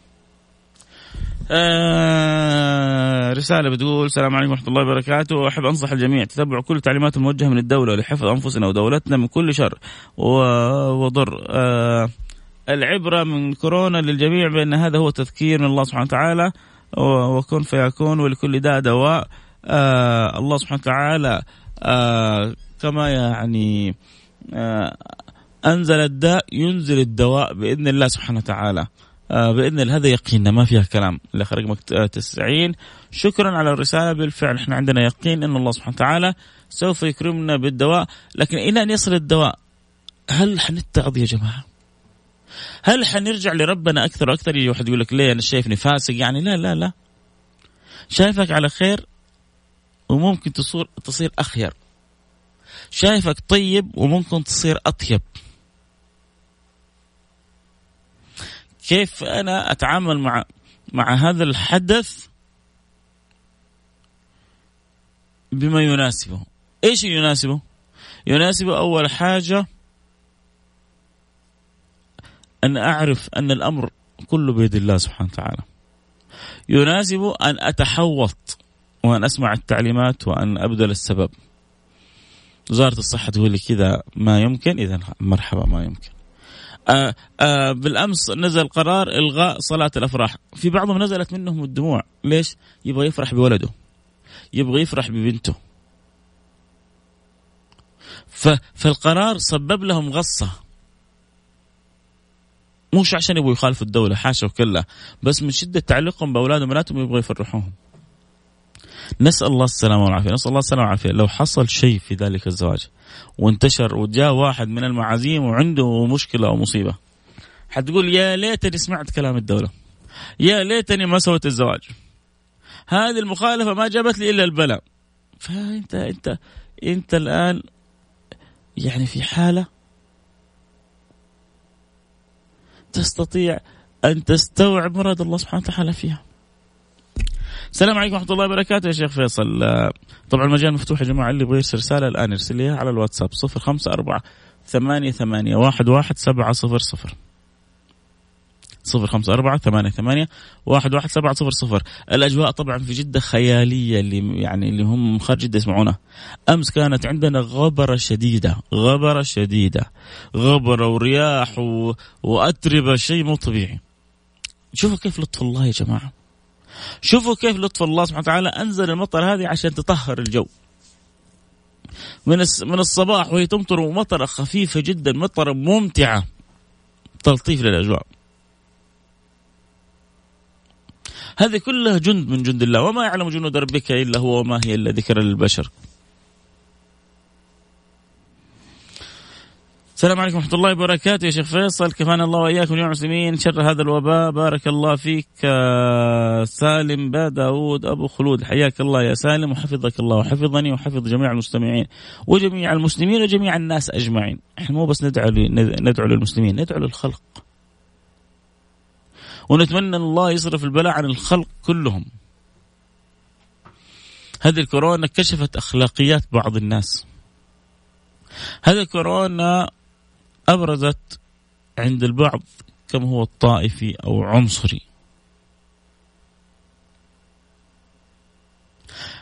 آه رسالة بتقول السلام عليكم ورحمة الله وبركاته. أحب أنصح الجميع تتبع كل التعليمات الموجهة من الدولة لحفظ أنفسنا ودولتنا من كل شر وضر. آه العبرة من كورونا للجميع بأن هذا هو تذكير من الله سبحانه وتعالى وكن فيكون ولكل داء دواء. آه الله سبحانه وتعالى كما يعني أنزل الداء ينزل الدواء بإذن الله سبحانه وتعالى. بإذن الله هذا يقيننا ما فيها كلام. الاخ رقمك 90 شكرا على الرسالة بالفعل إحنا عندنا يقين إن الله سبحانه وتعالى سوف يكرمنا بالدواء. لكن إلى أن يصل الدواء هل حنتعظ يا جماعة؟ هل حنرجع لربنا أكثر وأكثر؟ يجي واحد يقول لك ليه أنا شايفني فاسق. يعني لا لا لا. شايفك على خير وممكن تصير تصير أخير. شايفك طيب وممكن تصير أطيب. كيف أنا أتعامل مع مع هذا الحدث بما يناسبه؟ إيش يناسبه؟ يناسبه أول حاجة أن أعرف أن الأمر كله بيد الله سبحانه وتعالى. يناسب أن أتحوط وأن أسمع التعليمات وأن أبذل السبب. وزارة الصحة تقول لي كذا ما يمكن اذا مرحبا ما يمكن. آآ آآ بالأمس نزل قرار إلغاء صلاة الأفراح. في بعضهم نزلت منهم الدموع. ليش؟ يبغى يفرح بولده. يبغى يفرح ببنته. فالقرار سبب لهم غصة. مش عشان يبغوا يخالفوا الدولة حاشا وكلا. بس من شدة تعلقهم بأولادهم وبناتهم يبغوا يفرحوهم. نسأل الله السلامة والعافية. نسأل الله السلامة والعافية. لو حصل شيء في ذلك الزواج وانتشر وجاء واحد من المعازيم وعنده مشكلة أو مصيبة حتقول يا ليتني سمعت كلام الدولة يا ليتني ما سويت الزواج. هذه المخالفة ما جابت لي إلا البلاء. فأنت أنت أنت الآن يعني في حالة تستطيع أن تستوعب مراد الله سبحانه وتعالى فيها. السلام عليكم ورحمة الله وبركاته يا شيخ فيصل. آه، طبعا المجال مفتوح يا جماعة اللي يبغى يرسل رسالة الآن يرسل لي على الواتساب صفر خمسة أربعة ثمانية ثمانية واحد واحد سبعة صفر صفر. صفر خمسة أربعة ثمانية ثمانية واحد واحد سبعة صفر صفر. الأجواء طبعا في جدة خيالية اللي يعني اللي هم من خارج جدة يسمعونا. أمس كانت عندنا غبرة شديدة غبرة شديدة. غبرة ورياح و... وأتربة شيء مو طبيعي. شوفوا كيف لطف الله يا جماعة. شوفوا كيف لطف الله سبحانه وتعالى أنزل المطر هذه عشان تطهر الجو. من من الصباح وهي تمطر ومطرة خفيفة جدا مطرة ممتعة. تلطيف للأجواء. هذه كلها جند من جند الله. وما يعلم جنود ربك إلا هو وما هي إلا ذكر للبشر. السلام عليكم ورحمة الله وبركاته يا شيخ فيصل. كفانا الله وإياكم يا مسلمين شر هذا الوباء. بارك الله فيك آه، سالم با داود أبو خلود. حياك الله يا سالم وحفظك الله وحفظني وحفظ جميع المستمعين وجميع المسلمين وجميع الناس أجمعين. إحنا مو بس ندعو ندعو للمسلمين ندعو للخلق. ونتمنى الله يصرف البلاء عن الخلق كلهم. هذه الكورونا كشفت أخلاقيات بعض الناس. هذا كورونا أبرزت عند البعض كم هو الطائفي أو عنصري.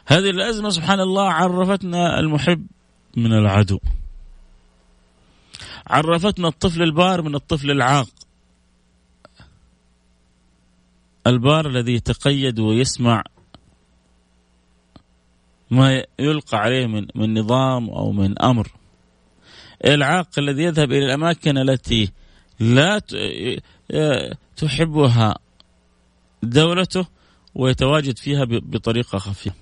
هذه الأزمة سبحان الله عرفتنا المحب من العدو. عرفتنا الطفل البار من الطفل العاق. البار الذي يتقيد ويسمع ما يلقى عليه من من نظام أو من أمر. العاق الذي يذهب إلى الأماكن التي لا تحبها دولته ويتواجد فيها بطريقة خفية.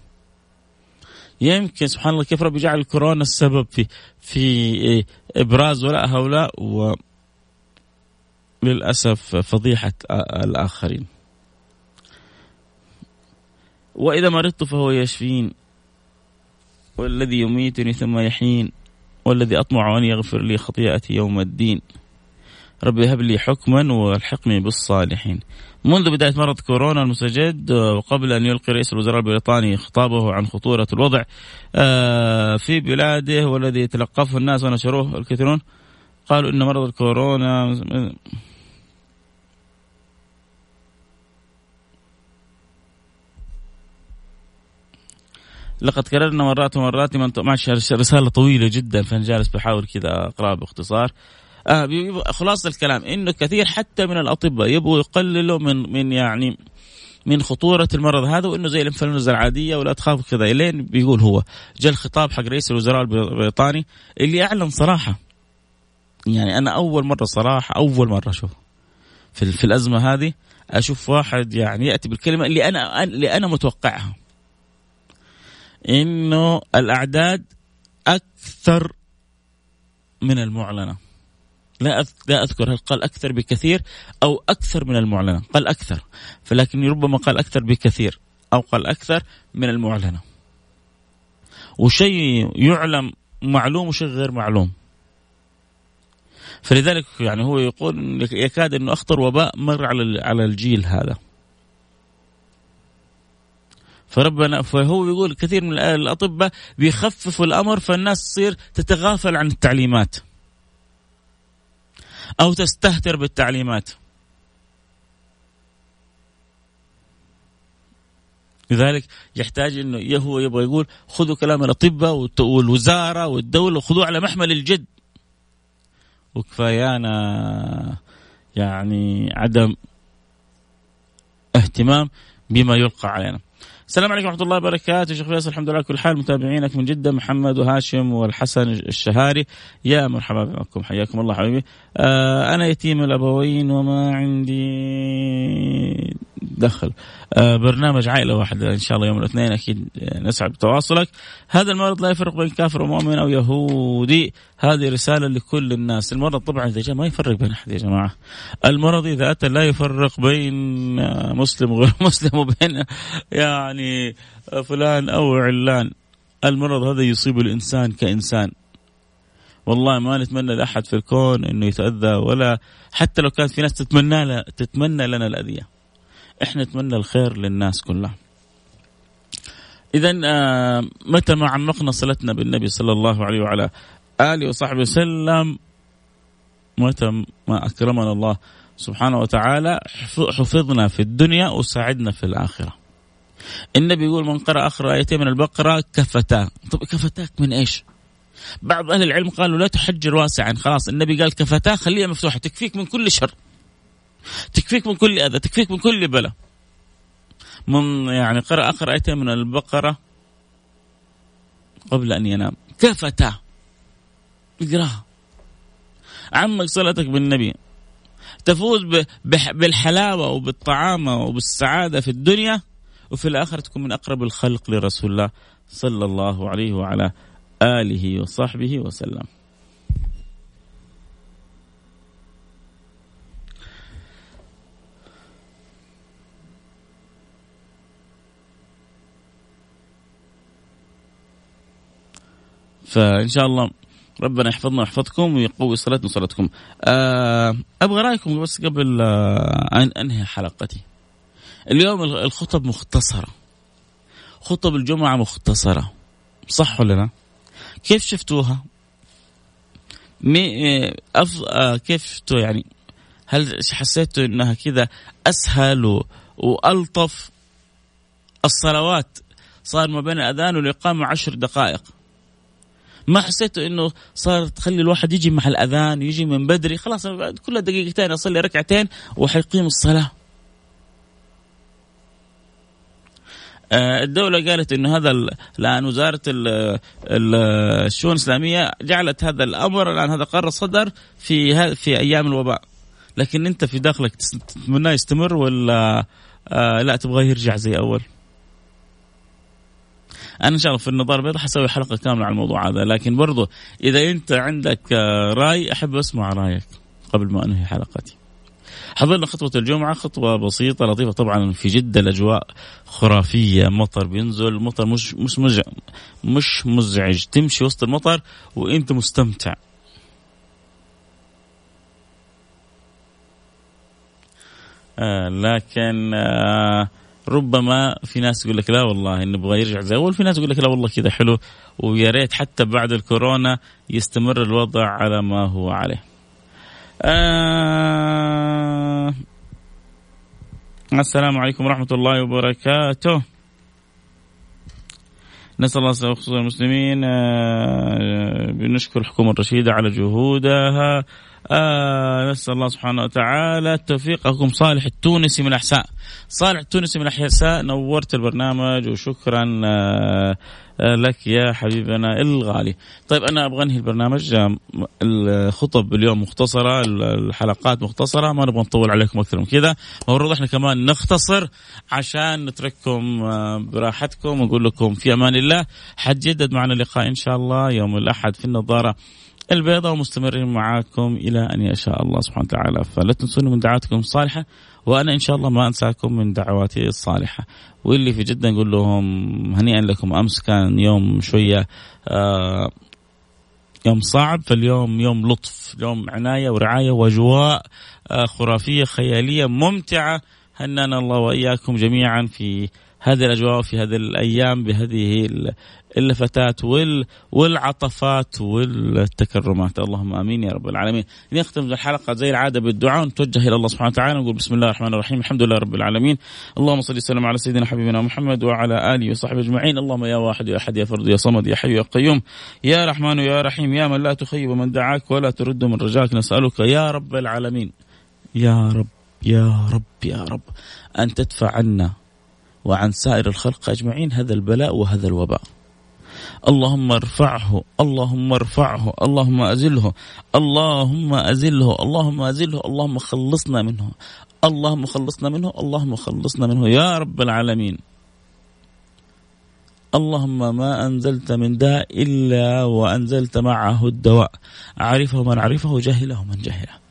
يمكن سبحان الله كيف ربي جعل الكورونا السبب في في إبراز ولاء هؤلاء وللاسف فضيحة الآخرين. وإذا مرضت فهو يشفين والذي يميتني ثم يحين والذي أطمع أن يغفر لي خطيئتي يوم الدين. ربي هب لي حكما وألحقني بالصالحين. منذ بداية مرض كورونا المستجد وقبل أن يلقي رئيس الوزراء البريطاني خطابه عن خطورة الوضع آه، في بلاده والذي يتلقفه الناس ونشروه الكثيرون قالوا إن مرض الكورونا لقد كررنا مرات ومرات من معلش رسالة طويلة جدا فانا جالس بحاول كذا اقراها باختصار. آه خلاصة الكلام إنه كثير حتى من الأطباء يبغوا يقللوا من من يعني من خطورة المرض هذا وإنه زي الإنفلونزا العادية ولا تخاف كذا. إلين بيقول هو جاء الخطاب حق رئيس الوزراء البريطاني اللي أعلن صراحة. يعني أنا أول مرة صراحة أول مرة أشوف في, في الأزمة هذه أشوف واحد يعني يأتي بالكلمة اللي أنا اللي أنا متوقعها. إنه الأعداد أكثر من المعلنة. لا لا أذكر هل قال أكثر بكثير أو أكثر من المعلنة. قال أكثر فلكن ربما قال أكثر بكثير أو قال أكثر من المعلنة. وشيء يعلم معلوم وشيء غير معلوم. فلذلك يعني هو يقول يكاد أنه أخطر وباء مر على على الجيل هذا. فربنا فهو يقول كثير من الأطباء بيخففوا الأمر فالناس تصير تتغافل عن التعليمات. أو تستهتر بالتعليمات. لذلك يحتاج إنه هو يبغى يقول خذوا كلام الأطباء والوزارة والدولة وخذوه على محمل الجد. وكفايانا يعني عدم اهتمام بما يلقى علينا. السلام عليكم ورحمة الله وبركاته. شيخ فيصل الحمد لله كل حال. متابعينك من جدة محمد وهاشم والحسن الشهاري. يا مرحبا بكم. حياكم الله حبيبي. آه أنا يتيم الأبوين وما عندي دخل. آه برنامج عائلة واحدة إن شاء الله يوم الاثنين أكيد نسعد بتواصلك. هذا المرض لا يفرق بين كافر ومؤمن أو يهودي. هذه رسالة لكل الناس. المرض طبعا إذا جاء ما يفرق بين أحد يا جماعة. المرض إذا أتى لا يفرق بين مسلم وغير *laughs* مسلم وبين يعني فلان أو علان. المرض هذا يصيب الإنسان كإنسان. والله ما نتمنى لأحد في الكون إنه يتأذى ولا حتى لو كانت في ناس تتمنى تتمنى لنا الأذية. إحنا نتمنى الخير للناس كلها اذا آه، متى ما عمقنا صلتنا بالنبي صلى الله عليه وعلى آله وصحبه وسلم متى ما أكرمنا الله سبحانه وتعالى حفظنا في الدنيا وساعدنا في الآخرة. النبي يقول من قرأ آخر آيتين من البقرة كفتاه، طب كفتاك من إيش؟ بعض أهل العلم قالوا لا تحجر واسعا، خلاص النبي قال كفتاه خليها مفتوحة تكفيك من كل شر. تكفيك من كل أذى تكفيك من كل بلاء. من يعني قرأ آخر آيتين من البقرة قبل أن ينام. كفتا. اقرأها. عمك صلتك بالنبي. تفوز بالحلاوة وبالطعامة وبالسعادة في الدنيا وفي الآخرة تكون من أقرب الخلق لرسول الله صلى الله عليه وعلى آله وصحبه وسلم. فإن شاء الله ربنا يحفظنا ويحفظكم ويقوي صلاتنا وصلاتكم. أه أبغى رأيكم بس قبل ان أنهي حلقتي. اليوم الخطب مختصرة. خطب الجمعة مختصرة. صح ولا لا؟ كيف شفتوها؟ مي أف... آه كيف شفتوا يعني هل حسيتوا إنها كذا أسهل و... وألطف الصلوات صار ما بين الأذان والإقامة عشر دقائق ما حسيتوا إنه صار تخلي الواحد يجي مع الأذان يجي من بدري خلاص كل دقيقتين أصلي ركعتين وحيقيم الصلاة آه، الدولة قالت إنه هذا الان وزارة الشؤون الإسلامية جعلت هذا الأمر الان هذا قرار صدر في في أيام الوباء لكن أنت في داخلك تتمناه يستمر ولا آه لا تبغاه يرجع زي أول؟ أنا إن شاء الله في النظاره البيضاء حسوي حلقة كاملة على الموضوع هذا لكن برضو إذا أنت عندك آه، رأي أحب أسمع رأيك قبل ما أنهي حلقتي. حضرنا خطوة الجمعة خطوة بسيطة لطيفة طبعا في جدة الأجواء خرافية مطر بينزل مطر مش مش مزعج مش مزعج تمشي وسط المطر وأنت مستمتع. آه لكن آه ربما في ناس يقول لك لا والله نبغى يرجع زي أول في ناس يقول لك لا والله كذا حلو ويا ريت حتى بعد الكورونا يستمر الوضع على ما هو عليه. آه السلام عليكم ورحمة الله وبركاته. نسأل الله خصوصا المسلمين آه بنشكر الحكومة الرشيدة على جهودها. آه نسأل الله سبحانه وتعالى التوفيق أخوكم صالح التونسي من الأحساء صالح التونسي من الأحساء نورت البرنامج وشكرا آه آه، لك يا حبيبنا الغالي. طيب أنا أبغى أنهي البرنامج. الخطب اليوم مختصرة الحلقات مختصرة ما نبغى نطول عليكم أكثر من كذا. المفروض إحنا كمان نختصر عشان نترككم براحتكم. ونقول لكم في أمان الله. حتجدد معنا اللقاء إن شاء الله يوم الأحد في النظارة. البيضاء ومستمرين معاكم إلى أن يشاء الله سبحانه وتعالى. فلا تنسوني من دعواتكم الصالحة وأنا إن شاء الله ما أنساكم من دعواتي الصالحة. واللي في جدة نقول لهم هنيئا لكم أمس كان يوم شوية آه يوم صعب فاليوم يوم لطف يوم عناية ورعاية وأجواء آه خرافية خيالية ممتعة. هنأنا الله وإياكم جميعا في هذه الأجواء وفي هذه الأيام بهذه اللفتات وال والعطفات والتكرمات. اللهم آمين يا رب العالمين. نختم الحلقة زي العادة بالدعاء. ونتوجه إلى الله سبحانه وتعالى نقول بسم الله الرحمن الرحيم. الحمد لله رب العالمين. اللهم صل وسلم على سيدنا حبيبنا محمد وعلى آله وصحبه أجمعين. اللهم يا واحد يا أحد يا فرد يا صمد يا حي يا قيوم. يا رحمن يا رحيم. يا من لا تخيب من دعاك ولا ترد من رجاك. نسألك يا رب العالمين. يا رب يا رب يا رب أن تدفع عنا وعن سائر الخلق أجمعين هذا البلاء وهذا الوباء. اللهم ارفعه اللهم ارفعه اللهم أزله اللهم أزله اللهم أزله اللهم خلصنا منه اللهم خلصنا منه اللهم خلصنا منه يا رب العالمين. اللهم ما أنزلت من داء إلا وأنزلت معه الدواء. عرفه من عرفه جهله من جهله.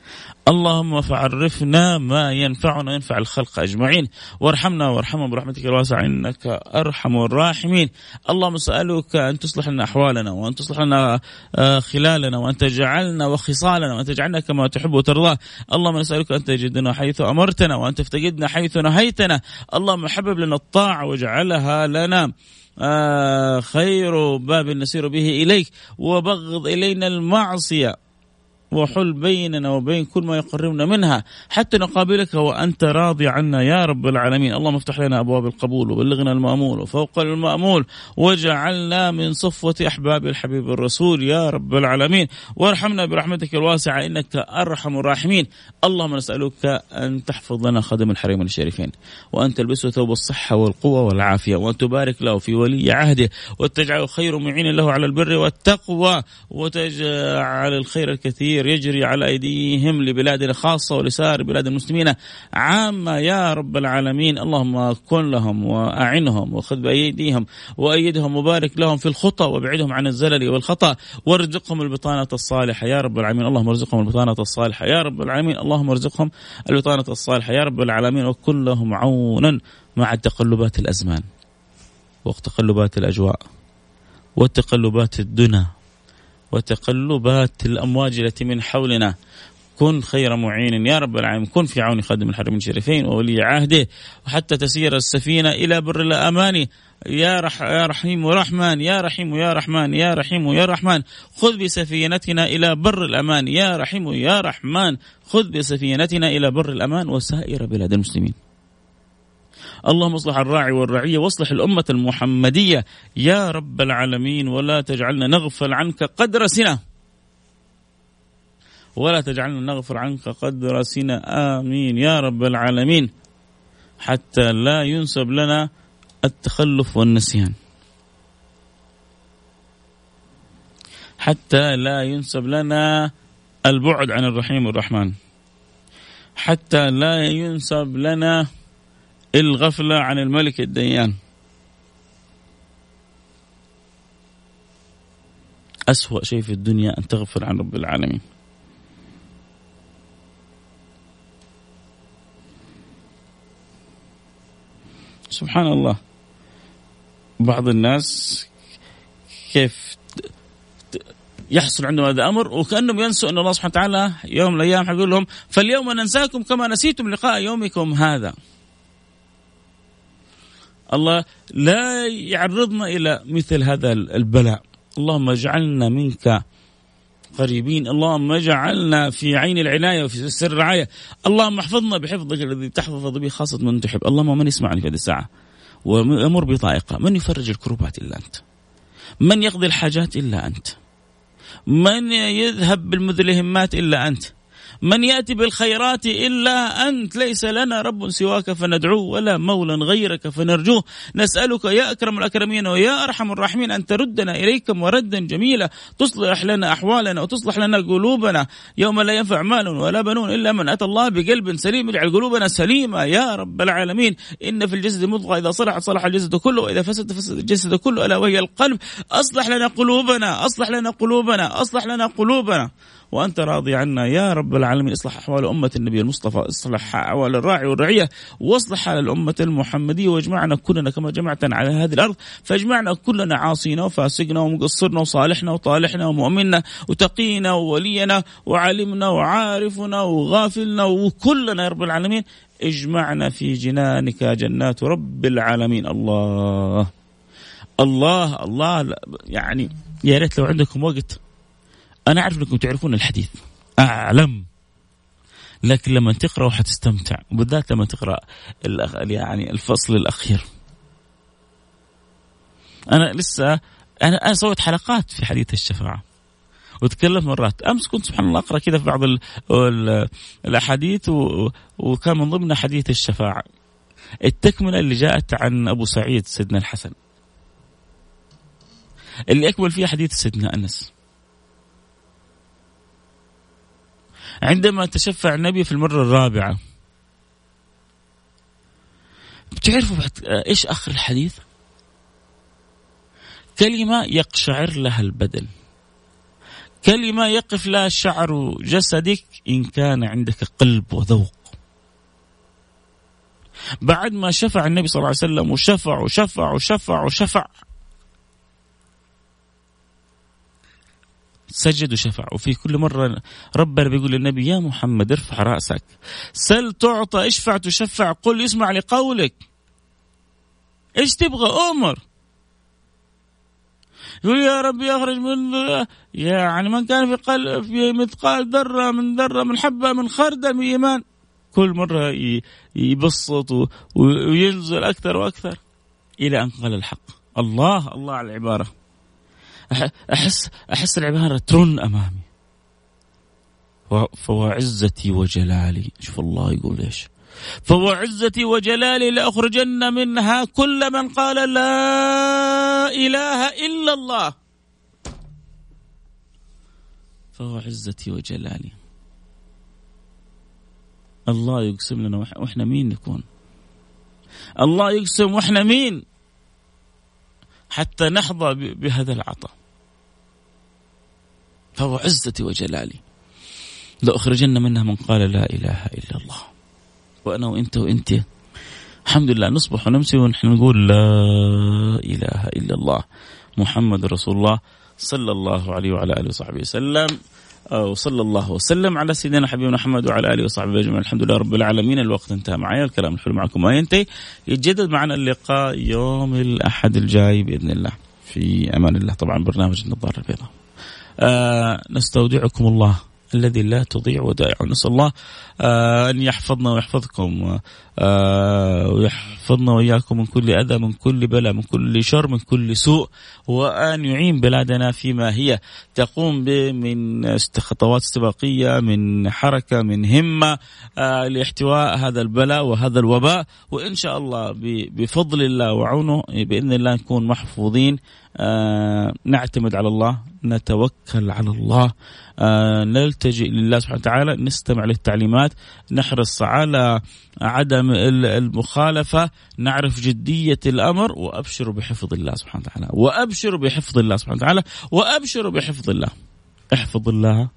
اللهم فعرفنا ما ينفعنا وينفع الخلق أجمعين. وارحمنا وارحمهم برحمتك الواسعة إنك أرحم الراحمين. اللهم اسالك أن تصلح لنا أحوالنا وأن تصلح لنا آه، خلالنا وأن تجعلنا وخصالنا وأن تجعلنا كما تحب وترضى. اللهم نسألك أن تجدنا حيث أمرتنا وأن تفتقدنا حيث نهيتنا. اللهم حبب لنا الطاعة واجعلها لنا آه خير باب نسير به إليك. وبغض إلينا المعصية وحل بيننا وبين كل ما يقربنا منها حتى نقابلك وأنت راضي عنا يا رب العالمين. اللهم افتح لنا أبواب القبول وبلغنا المأمول وفوق المأمول واجعلنا من صفوة أحباب الحبيب الرسول يا رب العالمين. وارحمنا برحمتك الواسعة إنك أرحم الراحمين. اللهم نسألك أن تحفظ لنا خادم الحرمين الشريفين وأن تلبسه ثوب الصحة والقوة والعافية وأن تبارك له في ولي عهده وتجعله خير معين له على البر والتقوى وتجعل الخير الكثير الخير يجري على أيديهم لبلادنا خاصة ولسائر بلاد المسلمين. عامة يا رب العالمين اللهم كن لهم وأعنهم وخذ بأيديهم وأيدهم وبارك لهم في الخطى وابعدهم عن الزلل والخطأ وارزقهم البطانة الصالحة. يا رب العالمين اللهم ارزقهم البطانة الصالحة. يا رب العالمين اللهم ارزقهم البطانة الصالحة. يا رب العالمين وكن لهم عونا مع تقلبات الأزمان وتقلبات الأجواء وتقلبات الدنا وتقلبات الأمواج التي من حولنا. كن خير معين يا رب العالمين. كن في عون خادم الحرمين الشريفين وولي عهده. وحتى تسير السفينة إلى بر الأمان. يا رح يا رحيم ورحمن يا رحيم يا رحمن يا رحيم يا رحمن. خذ بسفينتنا إلى بر الأمان. يا رحيم يا رحمن. خذ بسفينتنا إلى بر الأمان. وسائر بلاد المسلمين. اللهم اصلح الراعي والرعية واصلح الأمة المحمدية. يا رب العالمين ولا تجعلنا نغفل عنك قدر سنة. ولا تجعلنا نغفل عنك قدر سنة. آمين. يا رب العالمين. حتى لا ينسب لنا التخلف والنسيان. حتى لا ينسب لنا البعد عن الرحيم الرحمن حتى لا ينسب لنا الغفلة عن الملك الديان. أسوأ شيء في الدنيا أن تغفل عن رب العالمين. سبحان الله. بعض الناس كيف يحصل عندهم هذا الامر وكأنهم ينسوا أن الله سبحانه وتعالى يوم من الأيام حيقول لهم فاليوم ننساكم كما نسيتم لقاء يومكم هذا. الله لا يعرضنا إلى مثل هذا البلاء، اللهم اجعلنا منك قريبين. اللهم اجعلنا في عين العناية وفي سر الرعاية. اللهم احفظنا بحفظك الذي تحفظ به خاصة من تحب. اللهم من يسمعني في هذه الساعة. وامر بطائقة. من يفرج الكروبات إلا أنت. من يقضي الحاجات إلا أنت. من يذهب بالمذلهمات إلا أنت. من يأتي بالخيرات إلا أنت ليس لنا رب سواك فندعوه ولا مولى غيرك فنرجوه. نسألك يا أكرم الأكرمين ويا أرحم الراحمين أن تردنا إليكم وردا جميلا. تصلح لنا أحوالنا وتصلح لنا قلوبنا. يوم لا ينفع مال ولا بنون إلا من أتى الله بقلب سليم. اجعل قلوبنا سليمة يا رب العالمين. إن في الجسد مضغة إذا صلحت صلح الجسد كله وإذا فسد فسد الجسد كله ألا وهي القلب. أصلح لنا قلوبنا أصلح لنا قلوبنا أصلح لنا قلوبنا. وأنت راضي عنا. يا رب العالمين اصلح أحوال أمة النبي المصطفى اصلح أحوال الراعي والرعية واصلح حال الأمة المحمدية واجمعنا كلنا كما جمعتنا على هذه الأرض فاجمعنا كلنا عاصينا وفاسقنا ومقصرنا وصالحنا وطالحنا ومؤمننا وتقينا وولينا وعالمنا وعارفنا وغافلنا وكلنا. يا رب العالمين اجمعنا في جنانك جنات رب العالمين. الله الله الله. يعني يا ريت لو عندكم وقت أنا أعرف أنكم تعرفون الحديث. أعلم. لكن لما تقرأ حتستمتع وبالذات لما تقرأ يعني الفصل الأخير. أنا لسه أنا أنا سويت حلقات في حديث الشفاعة. وتكلمت مرات. أمس كنت سبحان الله أقرأ كذا في بعض ال ال الأحاديث وكان من ضمن حديث الشفاعة. التكملة اللي جاءت عن أبو سعيد سيدنا الحسن. اللي أكمل فيها حديث سيدنا أنس. عندما تشفع النبي في المرة الرابعة. بتعرفوا إيش آخر الحديث؟ كلمة يقشعر لها البدن. كلمة يقف لها شعر جسدك إن كان عندك قلب وذوق. بعد ما شفع النبي صلى الله عليه وسلم وشفع وشفع وشفع وشفع سجد وشفع. وفي كل مرة ربنا بيقول للنبي يا محمد ارفع رأسك. سل تعطى اشفع تشفع. قل اسمع لقولك. إيش تبغى؟ أمر. يقول يا رب يخرج من يعني من كان في قلب في مثقال ذرة من ذرة من حبة من خردل من إيمان. كل مرة يبسط وينزل أكثر وأكثر إلى أن قال الحق. الله الله على العبارة. أحس أحس العبارة ترن أمامي. فوعزتي وجلالي. شوف الله يقول إيش فوعزتي وجلالي لأخرجن منها كل من قال لا إله إلا الله. فوعزتي وجلالي. الله يقسم لنا وإحنا مين نكون؟ الله يقسم وإحنا مين؟ حتى نحظى بهذا العطاء. فهو عزتي وجلالي. لأخرجن منها من قال لا إله إلا الله. وأنا وأنت وأنت. الحمد لله نصبح ونمسي ونحن نقول لا إله إلا الله. محمد رسول الله صلى الله عليه وعلى آله وصحبه وسلم. وصلى الله وسلم على سيدنا حبيبنا محمد وعلى آله وصحبه أجمعين. الحمد لله رب العالمين. الوقت انتهى معي الكلام الحلو معكم ما ينتهي يتجدد معنا اللقاء يوم الأحد الجاي بإذن الله. في أمان الله. طبعا برنامج النظارة البيضاء. آه نستودعكم الله الذي لا تضيع ودائعه نسأل الله آه أن يحفظنا ويحفظكم آه ويحفظنا وإياكم من كل أذى من كل بلاء من كل شر من كل سوء وأن يعين بلادنا فيما هي. تقوم به من خطوات استباقية من حركة من همة آه لاحتواء هذا البلاء وهذا الوباء. وإن شاء الله بفضل الله وعونه بإذن الله نكون محفوظين. آه نعتمد على الله. نتوكل على الله. آه نلتجئ لله سبحانه وتعالى نستمع للتعليمات نحرص على عدم المخالفة نعرف جدية الأمر وأبشروا بحفظ الله سبحانه وتعالى. وأبشروا بحفظ الله سبحانه وتعالى. وأبشروا بحفظ الله. احفظ الله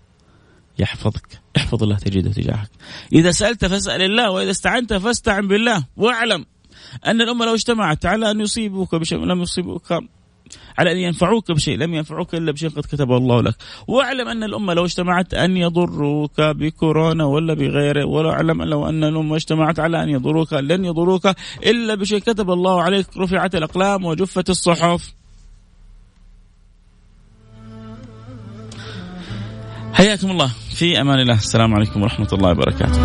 يحفظك. احفظ الله تجده تجاهك. إذا سألت فاسأل الله وإذا استعنت فاستعن بالله. واعلم أن الأمة لو اجتمعت على أن يصيبوك بشيء لم يصيبوك على أن ينفعوك بشيء لم ينفعوك إلا بشيء قد كتبه الله لك. واعلم أن الأمة لو اجتمعت أن يضروك بكورونا ولا بغيره ولا أعلم لو أن الأمة اجتمعت على أن يضروك لن يضروك إلا بشيء كتب الله عليك. رفعت الأقلام وجفت الصحف. حياكم الله. في أمان الله. السلام عليكم ورحمة الله وبركاته.